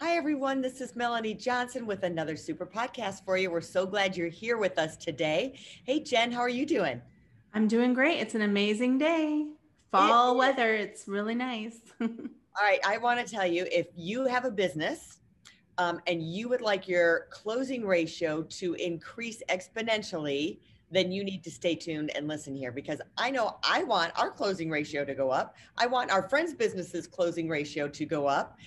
Hi, everyone. This is Melanie Johnson with another super podcast for you. We're so glad you're here with us today. Hey, Jen, how are you doing? I'm doing great. It's an amazing day. Fall it weather. It's really nice. All right. I want to tell you if you have a business um, and you would like your closing ratio to increase exponentially, then you need to stay tuned and listen here because I know I want our closing ratio to go up. I want our friends' businesses' closing ratio to go up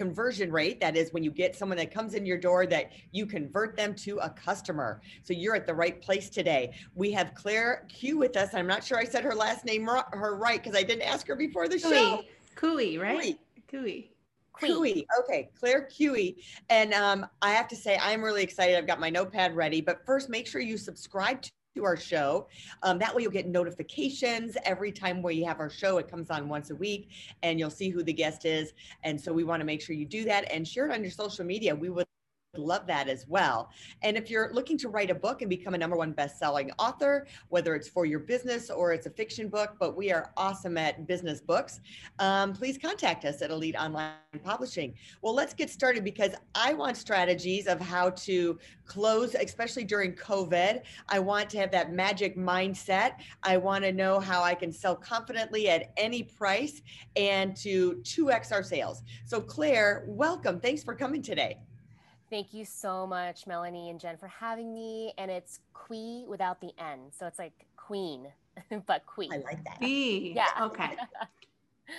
conversion rate. That is when you get someone that comes in your door that you convert them to a customer. So you're at the right place today. We have Claire Q with us. I'm not sure I said her last name her right because I didn't ask her before the Cooey. show. Cooey, right? Cooey. Cooey. Okay, Claire Cooey. And um, I have to say, I'm really excited. I've got my notepad ready. But first, make sure you subscribe to our show. Um, that way you'll get notifications every time we have our show. It comes on once a week and you'll see who the guest is. And so we want to make sure you do that and share it on your social media. We would love that as well. And if you're looking to write a book and become a number one best-selling author, whether it's for your business or it's a fiction book, but we are awesome at business books, um, please contact us at Elite Online Publishing. Well, let's get started because I want strategies of how to close, especially during COVID. I want to have that magic mindset. I want to know how I can sell confidently at any price and to 2x our sales. So Claire, welcome. Thanks for coming today. Thank you so much, Melanie and Jen, for having me. And it's Quee without the N. So it's like queen, but Quee. I like that. Quee. Yeah. Okay.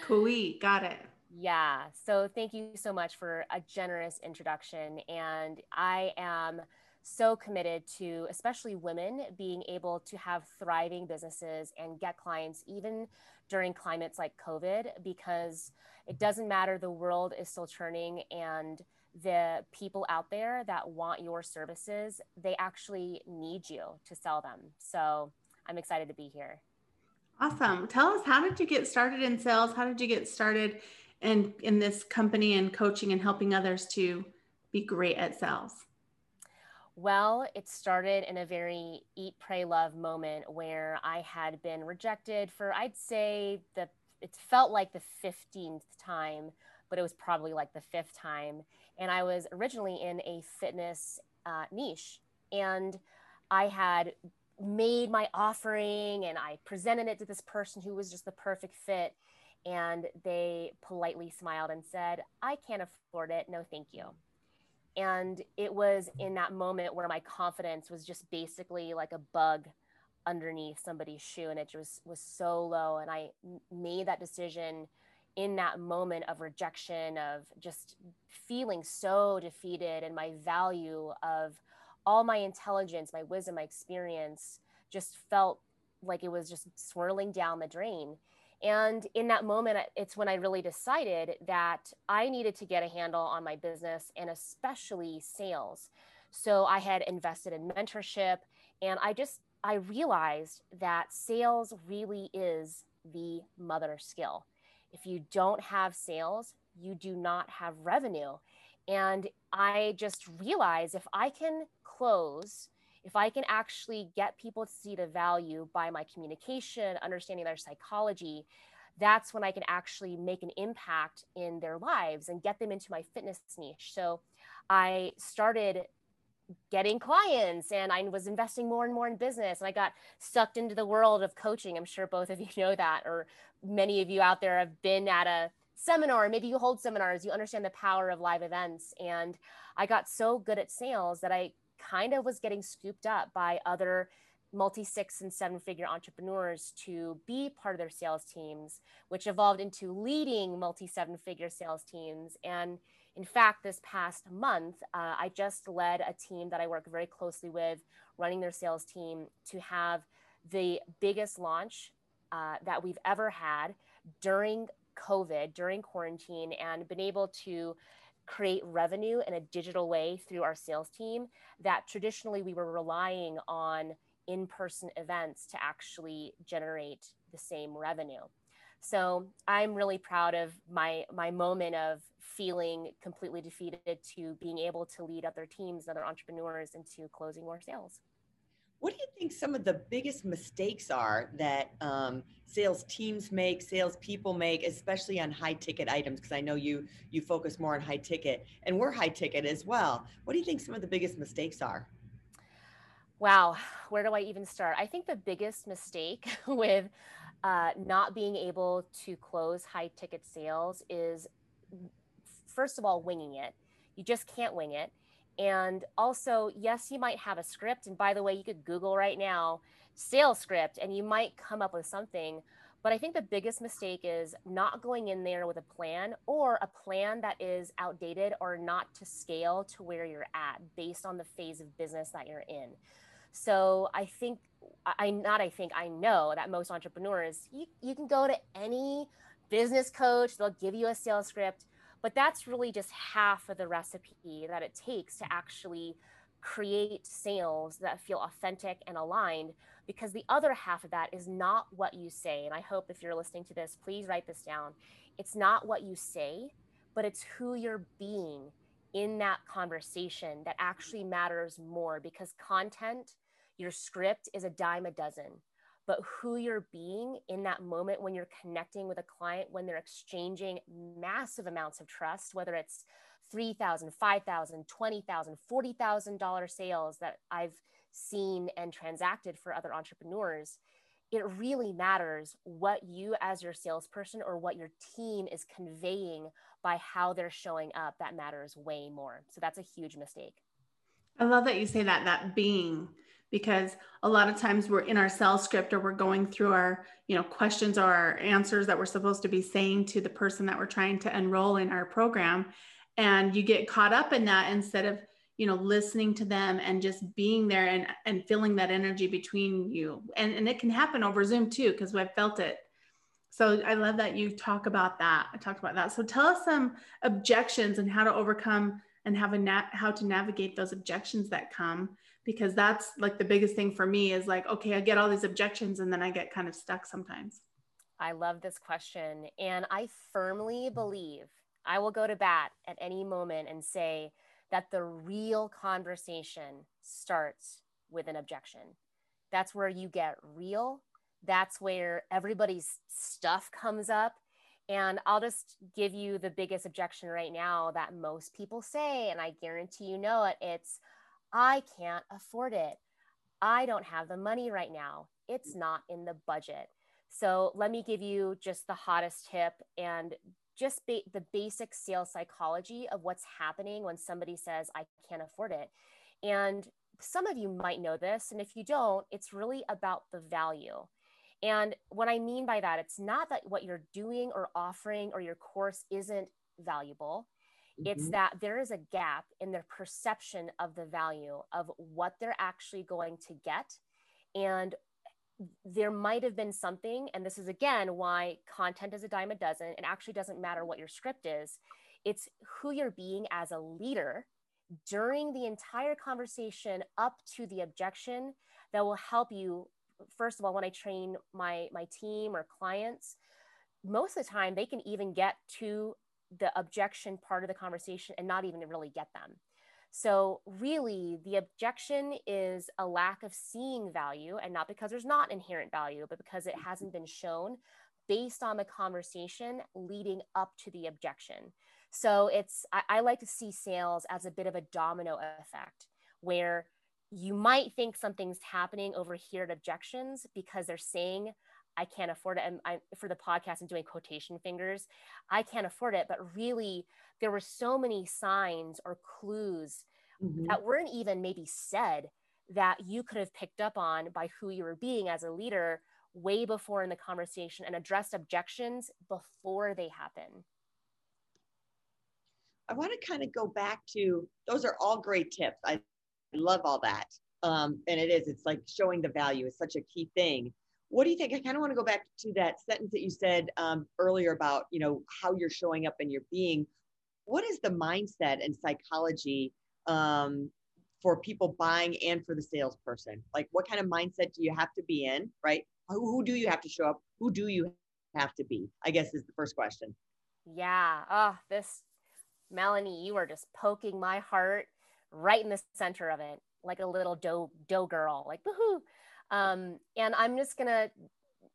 Quee. Got it. Yeah. So thank you so much for a generous introduction. And I am so committed to, especially women, being able to have thriving businesses and get clients even during climates like COVID, because it doesn't matter. The world is still turning and the people out there that want your services, they actually need you to sell them. So I'm excited to be here. Awesome. Tell us, how did you get started in sales? How did you get started in, in this company and coaching and helping others to be great at sales? Well, it started in a very eat, pray, love moment where I had been rejected for, I'd say, the it felt like the 15th time, but it was probably like the fifth time and I was originally in a fitness uh, niche. And I had made my offering and I presented it to this person who was just the perfect fit. And they politely smiled and said, I can't afford it. No, thank you. And it was in that moment where my confidence was just basically like a bug underneath somebody's shoe and it just was so low. And I made that decision in that moment of rejection, of just feeling so defeated, and my value of all my intelligence, my wisdom, my experience just felt like it was just swirling down the drain. And in that moment, it's when I really decided that I needed to get a handle on my business and especially sales. So I had invested in mentorship and I just, I realized that sales really is the mother skill. If you don't have sales, you do not have revenue. And I just realized if I can close, if I can actually get people to see the value by my communication, understanding their psychology, that's when I can actually make an impact in their lives and get them into my fitness niche. So I started getting clients and I was investing more and more in business and I got sucked into the world of coaching. I'm sure both of you know that, or many of you out there have been at a seminar, maybe you hold seminars, you understand the power of live events. And I got so good at sales that I kind of was getting scooped up by other multi six and seven figure entrepreneurs to be part of their sales teams, which evolved into leading multi seven figure sales teams. And in fact, this past month, uh, I just led a team that I work very closely with, running their sales team to have the biggest launch uh, that we've ever had during COVID, during quarantine, and been able to create revenue in a digital way through our sales team that traditionally we were relying on in person events to actually generate the same revenue. So I'm really proud of my my moment of feeling completely defeated to being able to lead other teams, other entrepreneurs into closing more sales. What do you think some of the biggest mistakes are that um, sales teams make, sales people make, especially on high ticket items? Because I know you you focus more on high ticket, and we're high ticket as well. What do you think some of the biggest mistakes are? Wow, where do I even start? I think the biggest mistake with uh, not being able to close high ticket sales is, first of all, winging it. You just can't wing it. And also, yes, you might have a script. And by the way, you could Google right now sales script and you might come up with something. But I think the biggest mistake is not going in there with a plan or a plan that is outdated or not to scale to where you're at based on the phase of business that you're in. So I think I not I think I know that most entrepreneurs you, you can go to any business coach, they'll give you a sales script, but that's really just half of the recipe that it takes to actually create sales that feel authentic and aligned because the other half of that is not what you say. And I hope if you're listening to this, please write this down. It's not what you say, but it's who you're being in that conversation that actually matters more because content, your script is a dime a dozen but who you're being in that moment when you're connecting with a client, when they're exchanging massive amounts of trust, whether it's $3,000, $5,000, $20,000, $40,000 sales that I've seen and transacted for other entrepreneurs, it really matters what you as your salesperson or what your team is conveying by how they're showing up. That matters way more. So that's a huge mistake. I love that you say that, that being because a lot of times we're in our sales script or we're going through our you know questions or our answers that we're supposed to be saying to the person that we're trying to enroll in our program. And you get caught up in that instead of you know listening to them and just being there and and feeling that energy between you. And and it can happen over zoom too because we've felt it. So i love that you talk about that. I talked about that. So tell us some objections and how to overcome and have a na- how to navigate those objections that come because that's like the biggest thing for me is like okay i get all these objections and then i get kind of stuck sometimes. I love this question and i firmly believe i will go to bat at any moment and say that the real conversation starts with an objection. That's where you get real. That's where everybody's stuff comes up and I'll just give you the biggest objection right now that most people say, and I guarantee you know it. It's, I can't afford it. I don't have the money right now. It's not in the budget. So let me give you just the hottest tip and just ba- the basic sales psychology of what's happening when somebody says, I can't afford it. And some of you might know this. And if you don't, it's really about the value. And what I mean by that, it's not that what you're doing or offering or your course isn't valuable. It's mm-hmm. that there is a gap in their perception of the value of what they're actually going to get. And there might have been something, and this is again why content is a dime a dozen. It actually doesn't matter what your script is, it's who you're being as a leader during the entire conversation up to the objection that will help you. First of all, when I train my, my team or clients, most of the time they can even get to the objection part of the conversation and not even really get them. So, really, the objection is a lack of seeing value, and not because there's not inherent value, but because it hasn't been shown based on the conversation leading up to the objection. So, it's, I, I like to see sales as a bit of a domino effect where you might think something's happening over here at objections because they're saying I can't afford it. And I, for the podcast, I'm doing quotation fingers. I can't afford it. But really, there were so many signs or clues mm-hmm. that weren't even maybe said that you could have picked up on by who you were being as a leader way before in the conversation and addressed objections before they happen. I want to kind of go back to those are all great tips. I love all that. Um, and it is, it's like showing the value is such a key thing what do you think? I kind of want to go back to that sentence that you said um, earlier about, you know, how you're showing up and your being. what is the mindset and psychology um, for people buying and for the salesperson? Like, what kind of mindset do you have to be in, right? Who, who do you have to show up? Who do you have to be? I guess is the first question. Yeah. Oh, this, Melanie, you are just poking my heart right in the center of it, like a little dough, dough girl, like woohoo. Um, and I'm just going to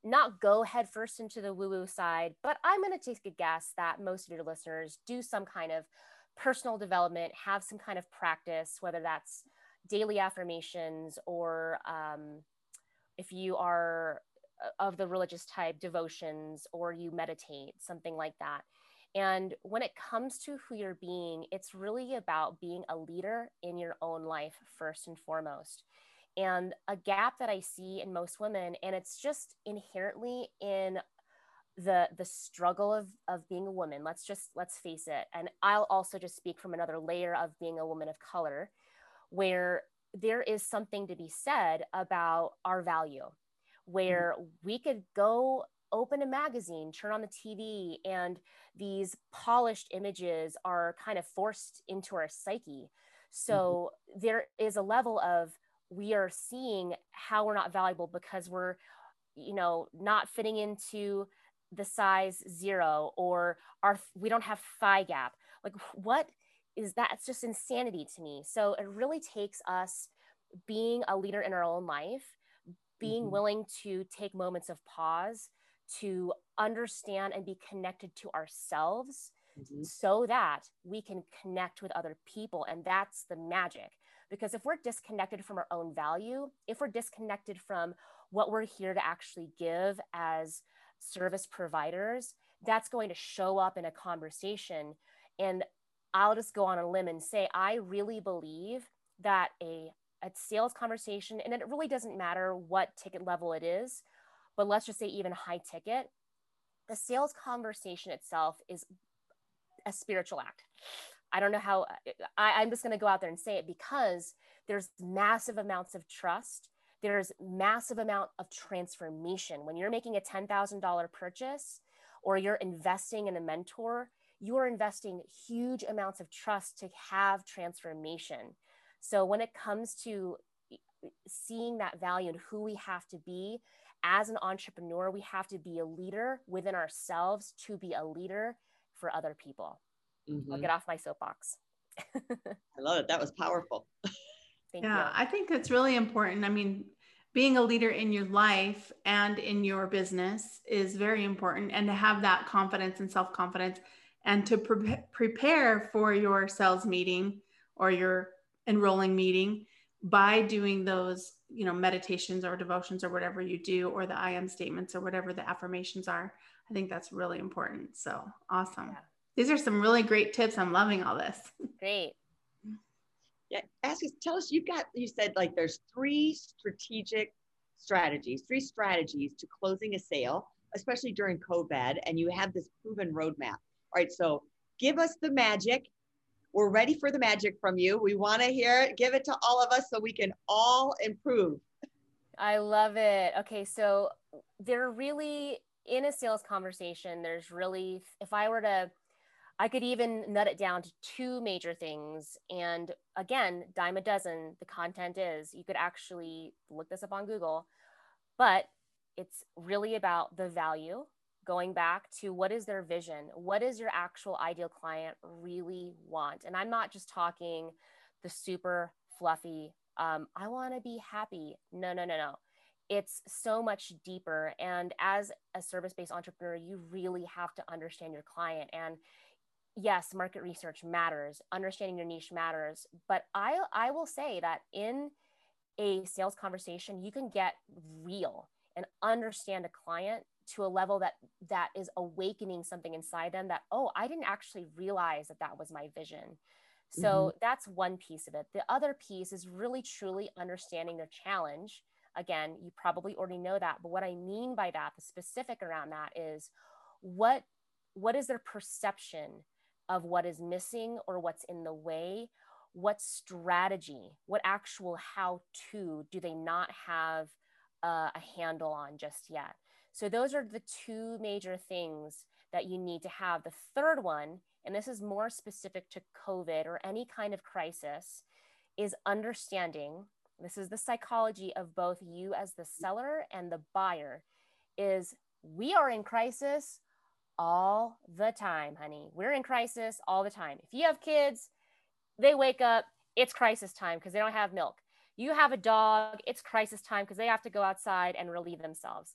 not go headfirst into the woo woo side, but I'm going to take a guess that most of your listeners do some kind of personal development, have some kind of practice, whether that's daily affirmations or um, if you are uh, of the religious type, devotions, or you meditate, something like that. And when it comes to who you're being, it's really about being a leader in your own life, first and foremost and a gap that I see in most women, and it's just inherently in the the struggle of of being a woman. Let's just let's face it. And I'll also just speak from another layer of being a woman of color, where there is something to be said about our value, where mm-hmm. we could go open a magazine, turn on the TV, and these polished images are kind of forced into our psyche. So mm-hmm. there is a level of we are seeing how we're not valuable because we're you know not fitting into the size zero or our we don't have thigh gap like what is that it's just insanity to me so it really takes us being a leader in our own life being mm-hmm. willing to take moments of pause to understand and be connected to ourselves mm-hmm. so that we can connect with other people and that's the magic because if we're disconnected from our own value, if we're disconnected from what we're here to actually give as service providers, that's going to show up in a conversation. And I'll just go on a limb and say, I really believe that a, a sales conversation, and it really doesn't matter what ticket level it is, but let's just say even high ticket, the sales conversation itself is a spiritual act. I don't know how I, I'm just going to go out there and say it because there's massive amounts of trust. There's massive amount of transformation. When you're making a $10,000 purchase or you're investing in a mentor, you are investing huge amounts of trust to have transformation. So when it comes to seeing that value and who we have to be as an entrepreneur, we have to be a leader within ourselves to be a leader for other people. Mm-hmm. I'll get off my soapbox. I love it. That was powerful. Thank yeah, you. I think that's really important. I mean, being a leader in your life and in your business is very important. And to have that confidence and self confidence and to pre- prepare for your sales meeting or your enrolling meeting by doing those you know meditations or devotions or whatever you do or the i am statements or whatever the affirmations are i think that's really important so awesome yeah. These are some really great tips. I'm loving all this. Great. Yeah, ask us, tell us, you've got, you said like there's three strategic strategies, three strategies to closing a sale, especially during COVID, and you have this proven roadmap. All right, so give us the magic. We're ready for the magic from you. We want to hear it. Give it to all of us so we can all improve. I love it. Okay, so they're really in a sales conversation, there's really, if I were to I could even nut it down to two major things. And again, dime a dozen, the content is. You could actually look this up on Google, but it's really about the value, going back to what is their vision? What does your actual ideal client really want? And I'm not just talking the super fluffy, um, I want to be happy. No, no, no, no. It's so much deeper. And as a service based entrepreneur, you really have to understand your client. And yes, market research matters, understanding your niche matters, but I I will say that in a sales conversation, you can get real and understand a client to a level that that is awakening something inside them that oh, I didn't actually realize that that was my vision. So mm-hmm. that's one piece of it. The other piece is really truly understanding their challenge. Again, you probably already know that, but what I mean by that, the specific around that is what what is their perception of what is missing or what's in the way what strategy what actual how to do they not have uh, a handle on just yet? So those are the two major things that you need to have. The third one and this is more specific to COVID or any kind of crisis, is understanding this is the psychology of both you as the seller and the buyer is we are in crisis all the time, honey. We're in crisis all the time. If you have kids, they wake up, it's crisis time because they don't have milk. You have a dog, it's crisis time because they have to go outside and relieve themselves.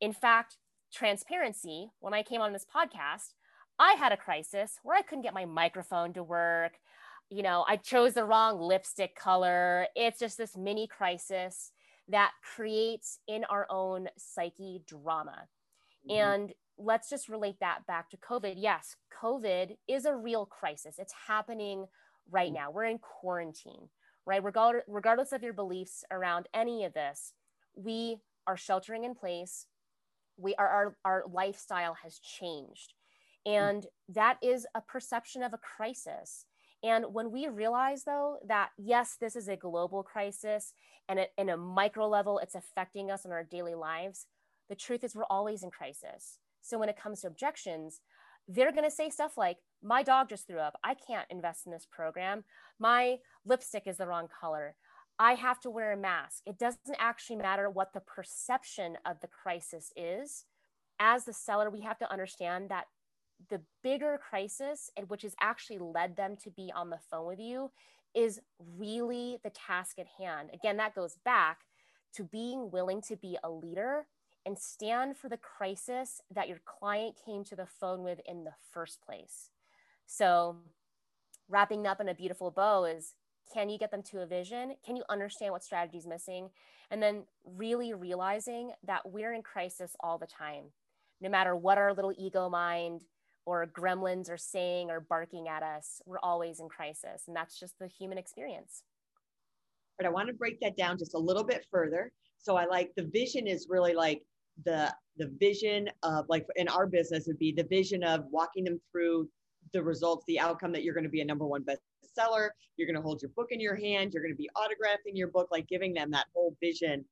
In fact, transparency, when I came on this podcast, I had a crisis where I couldn't get my microphone to work. You know, I chose the wrong lipstick color. It's just this mini crisis that creates in our own psyche drama. Mm-hmm. And let's just relate that back to COVID. Yes, COVID is a real crisis. It's happening right mm-hmm. now. We're in quarantine, right? Regardless of your beliefs around any of this, we are sheltering in place. We are our, our lifestyle has changed. Mm-hmm. And that is a perception of a crisis. And when we realize, though, that yes, this is a global crisis and it, in a micro level, it's affecting us in our daily lives, the truth is we're always in crisis. So when it comes to objections, they're going to say stuff like, My dog just threw up. I can't invest in this program. My lipstick is the wrong color. I have to wear a mask. It doesn't actually matter what the perception of the crisis is. As the seller, we have to understand that the bigger crisis, which has actually led them to be on the phone with you, is really the task at hand. Again, that goes back to being willing to be a leader and stand for the crisis that your client came to the phone with in the first place. So, wrapping up in a beautiful bow is can you get them to a vision? Can you understand what strategy is missing? And then really realizing that we're in crisis all the time. No matter what our little ego mind or gremlins are saying or barking at us, we're always in crisis. And that's just the human experience. But I want to break that down just a little bit further. So I like the vision is really like the the vision of like in our business would be the vision of walking them through the results, the outcome that you're going to be a number one bestseller. You're going to hold your book in your hand. You're going to be autographing your book, like giving them that whole vision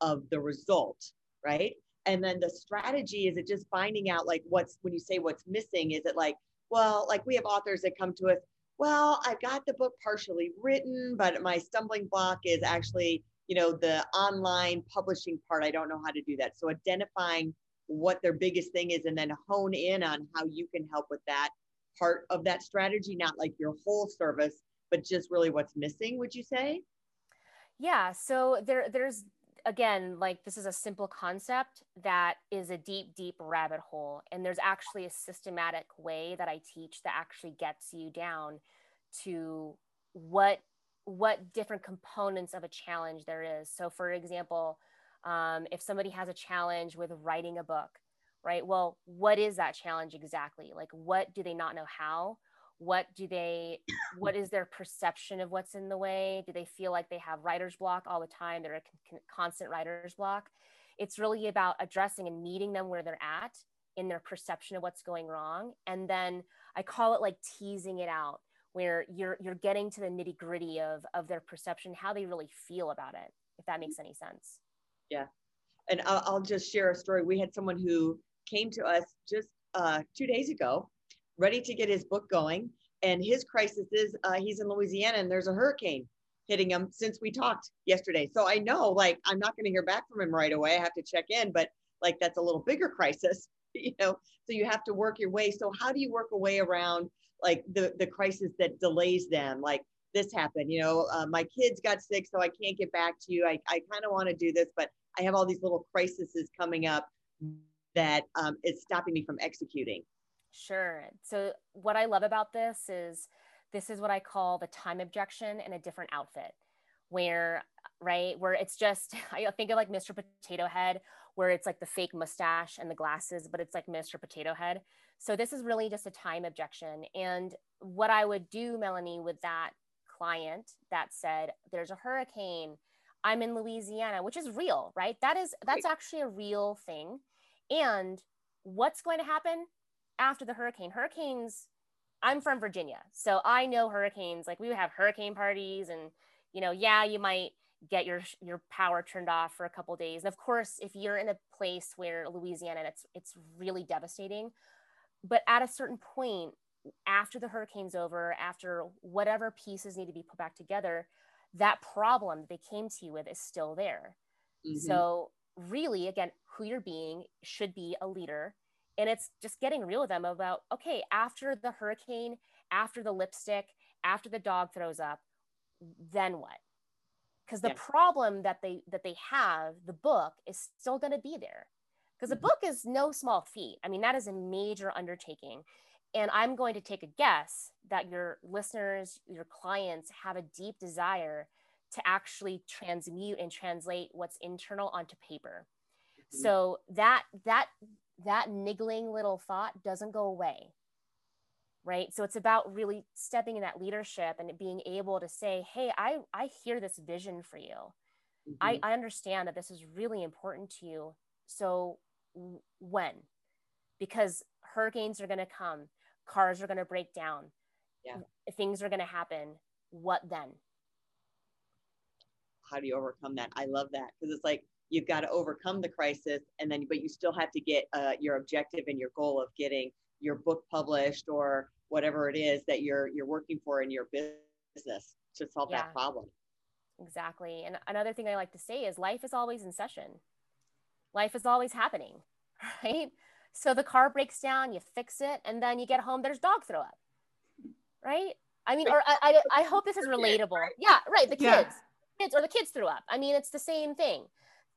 of the result, right? and then the strategy is it just finding out like what's when you say what's missing is it like well like we have authors that come to us well i've got the book partially written but my stumbling block is actually you know the online publishing part i don't know how to do that so identifying what their biggest thing is and then hone in on how you can help with that part of that strategy not like your whole service but just really what's missing would you say yeah so there there's again, like this is a simple concept that is a deep, deep rabbit hole. And there's actually a systematic way that I teach that actually gets you down to what what different components of a challenge there is. So, for example, um, if somebody has a challenge with writing a book, right? Well, what is that challenge exactly? Like, what do they not know how? what do they what is their perception of what's in the way do they feel like they have writer's block all the time they're a con- constant writer's block it's really about addressing and meeting them where they're at in their perception of what's going wrong and then i call it like teasing it out where you're you're getting to the nitty gritty of of their perception how they really feel about it if that makes any sense yeah and i'll, I'll just share a story we had someone who came to us just uh, two days ago ready to get his book going. And his crisis is uh, he's in Louisiana and there's a hurricane hitting him since we talked yesterday. So I know like I'm not going to hear back from him right away. I have to check in, but like that's a little bigger crisis, you know. So you have to work your way. So how do you work a way around like the the crisis that delays them? Like this happened, you know, uh, my kids got sick, so I can't get back to you. I I kind of want to do this, but I have all these little crises coming up that um, is stopping me from executing. Sure. So, what I love about this is this is what I call the time objection in a different outfit, where, right, where it's just, I think of like Mr. Potato Head, where it's like the fake mustache and the glasses, but it's like Mr. Potato Head. So, this is really just a time objection. And what I would do, Melanie, with that client that said, there's a hurricane, I'm in Louisiana, which is real, right? That is, that's actually a real thing. And what's going to happen? after the hurricane. Hurricanes, I'm from Virginia, so I know hurricanes. Like we would have hurricane parties, and you know, yeah, you might get your your power turned off for a couple days. And of course, if you're in a place where Louisiana, it's it's really devastating. But at a certain point, after the hurricane's over, after whatever pieces need to be put back together, that problem that they came to you with is still there. Mm-hmm. So, really, again, who you're being should be a leader. And it's just getting real with them about, okay, after the hurricane, after the lipstick, after the dog throws up, then what? Because the yeah. problem that they that they have, the book, is still going to be there. Because mm-hmm. a book is no small feat. I mean, that is a major undertaking. And I'm going to take a guess that your listeners, your clients have a deep desire to actually transmute and translate what's internal onto paper. Mm-hmm. So that that that niggling little thought doesn't go away. Right. So it's about really stepping in that leadership and being able to say, hey, I, I hear this vision for you. Mm-hmm. I, I understand that this is really important to you. So when? Because hurricanes are going to come cars are going to break down. Yeah. Things are going to happen. What then? How do you overcome that? I love that because it's like you've got to overcome the crisis and then but you still have to get uh, your objective and your goal of getting your book published or whatever it is that you're you're working for in your business to solve yeah. that problem. Exactly and another thing i like to say is life is always in session life is always happening right so the car breaks down, you fix it, and then you get home, there's dog throw up. Right? I mean, or I, I, I hope this is relatable. Yeah, right. The kids, yeah. kids, or the kids threw up. I mean, it's the same thing.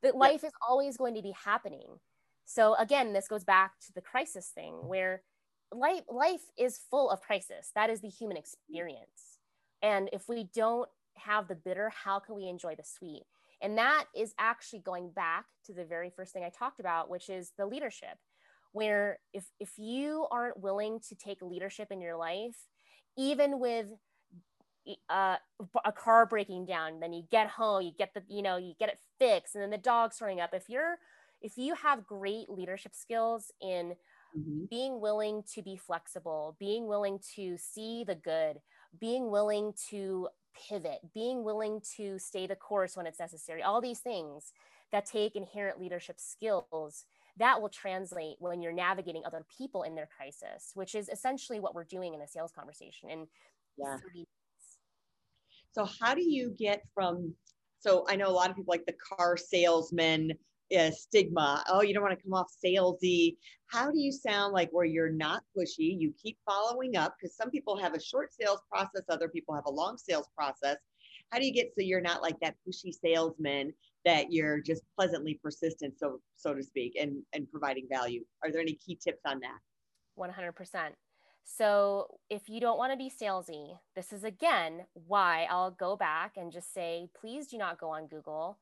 That life is always going to be happening. So again, this goes back to the crisis thing where life life is full of crisis. That is the human experience. And if we don't have the bitter, how can we enjoy the sweet? And that is actually going back to the very first thing I talked about, which is the leadership where if if you aren't willing to take leadership in your life even with uh, a car breaking down then you get home you get the you know you get it fixed and then the dog's throwing up if you're if you have great leadership skills in mm-hmm. being willing to be flexible being willing to see the good being willing to pivot being willing to stay the course when it's necessary all these things that take inherent leadership skills that will translate when you're navigating other people in their crisis, which is essentially what we're doing in a sales conversation. And yeah. So how do you get from? So I know a lot of people like the car salesman uh, stigma. Oh, you don't want to come off salesy. How do you sound like where you're not pushy? You keep following up because some people have a short sales process, other people have a long sales process. How do you get so you're not like that pushy salesman that you're just pleasantly persistent, so so to speak, and and providing value. Are there any key tips on that? One hundred percent. So if you don't want to be salesy, this is again why I'll go back and just say, please do not go on Google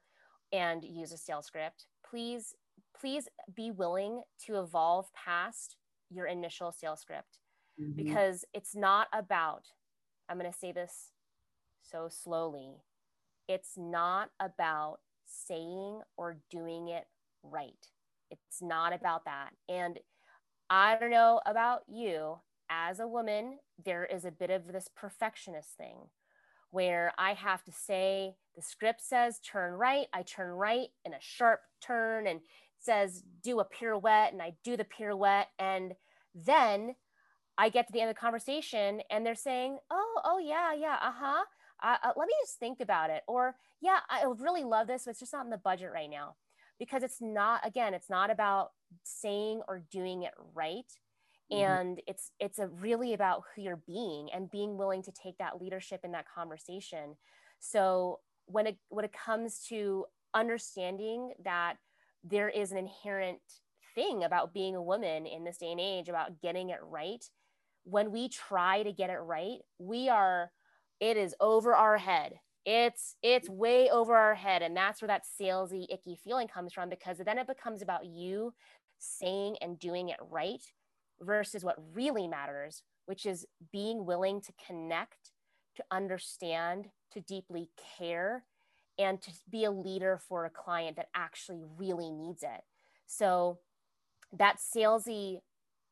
and use a sales script. Please, please be willing to evolve past your initial sales script mm-hmm. because it's not about, I'm going to say this so slowly, it's not about saying or doing it right. It's not about that. And I don't know about you, as a woman, there is a bit of this perfectionist thing where I have to say, the script says turn right, I turn right in a sharp turn and says do a pirouette and I do the pirouette. And then I get to the end of the conversation and they're saying, oh, oh, yeah, yeah, uh huh uh, uh, let me just think about it. Or, yeah, I really love this, but it's just not in the budget right now. Because it's not, again, it's not about saying or doing it right. Mm-hmm. And it's it's a really about who you're being and being willing to take that leadership in that conversation. So when it when it comes to understanding that there is an inherent thing about being a woman in this day and age about getting it right when we try to get it right we are it is over our head it's it's way over our head and that's where that salesy icky feeling comes from because then it becomes about you saying and doing it right versus what really matters which is being willing to connect to understand to deeply care and to be a leader for a client that actually really needs it so that salesy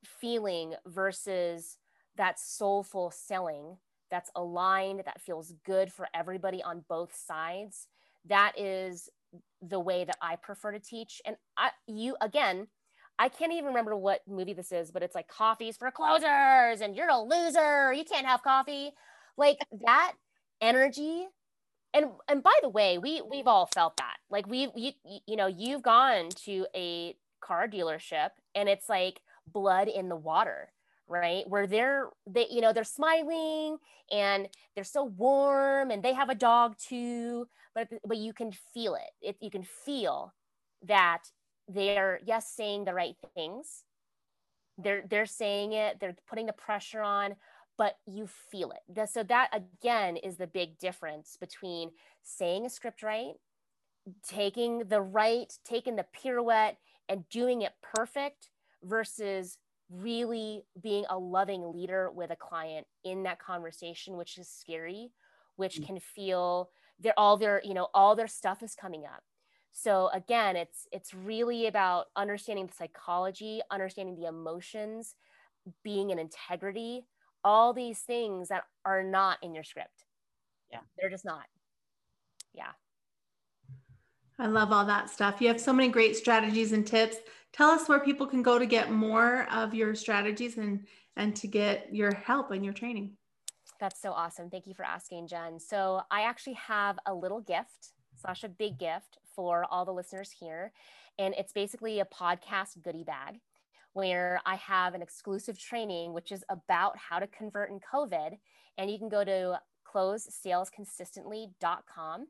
feeling versus that soulful selling that's aligned, that feels good for everybody on both sides. That is the way that I prefer to teach. And I, you, again, I can't even remember what movie this is, but it's like coffees for closers and you're a loser. You can't have coffee. Like that energy. And and by the way, we we've all felt that. Like we you you know, you've gone to a car dealership and it's like blood in the water right where they're they you know they're smiling and they're so warm and they have a dog too but but you can feel it, it you can feel that they're yes saying the right things. They're they're saying it they're putting the pressure on but you feel it. So that again is the big difference between saying a script right taking the right taking the pirouette and doing it perfect versus really being a loving leader with a client in that conversation which is scary which mm. can feel they're all their you know all their stuff is coming up so again it's it's really about understanding the psychology understanding the emotions being in integrity all these things that are not in your script. Yeah. They're just not. Yeah. I love all that stuff. You have so many great strategies and tips. Tell us where people can go to get more of your strategies and and to get your help and your training. That's so awesome. Thank you for asking jen. So i actually have a little gift slash a big gift for all the listeners here. And it's basically a podcast goodie bag where I have an exclusive training, which is about how to convert in COVID. And you can go to closesalesconsistently.com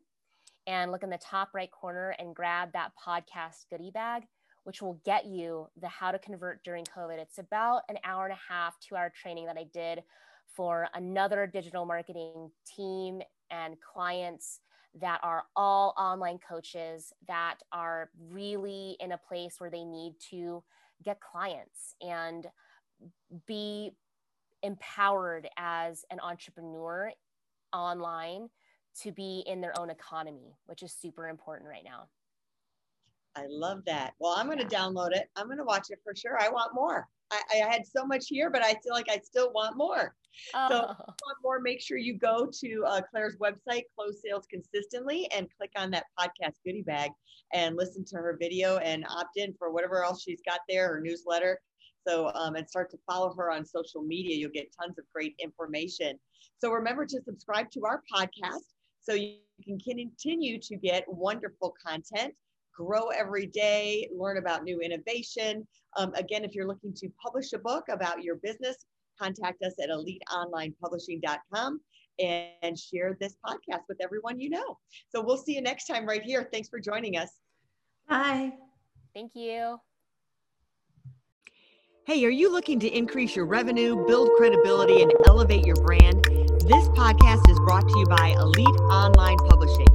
and look in the top right corner and grab that podcast goodie bag, which will get you the how to convert during COVID. It's about an hour and a half, two hour training that I did for another digital marketing team and clients that are all online coaches that are really in a place where they need to get clients and be empowered as an entrepreneur online to be in their own economy, which is super important right now. I love that. Well, I'm going to yeah. download it. I'm going to watch it for sure. I want more. I, I, had so much here, but I feel like I still want more. Oh. So, want more, make sure you go to uh, Claire's website, Close Sales Consistently, and click on that podcast goodie bag and listen to her video and opt in for whatever else she's got there, her newsletter. So, um, and start to follow her on social media. You'll get tons of great information. So, remember to subscribe to our podcast so you can continue to get wonderful content grow every day, learn about new innovation. Um, again, if you're looking to publish a book about your business, contact us at eliteonlinepublishing.com and share this podcast with everyone you know. So we'll see you next time right here. Thanks for joining us. Bye. Thank you. Hey, are you looking to increase your revenue, build credibility, and elevate your brand? This podcast is brought to you by Elite Online Publishing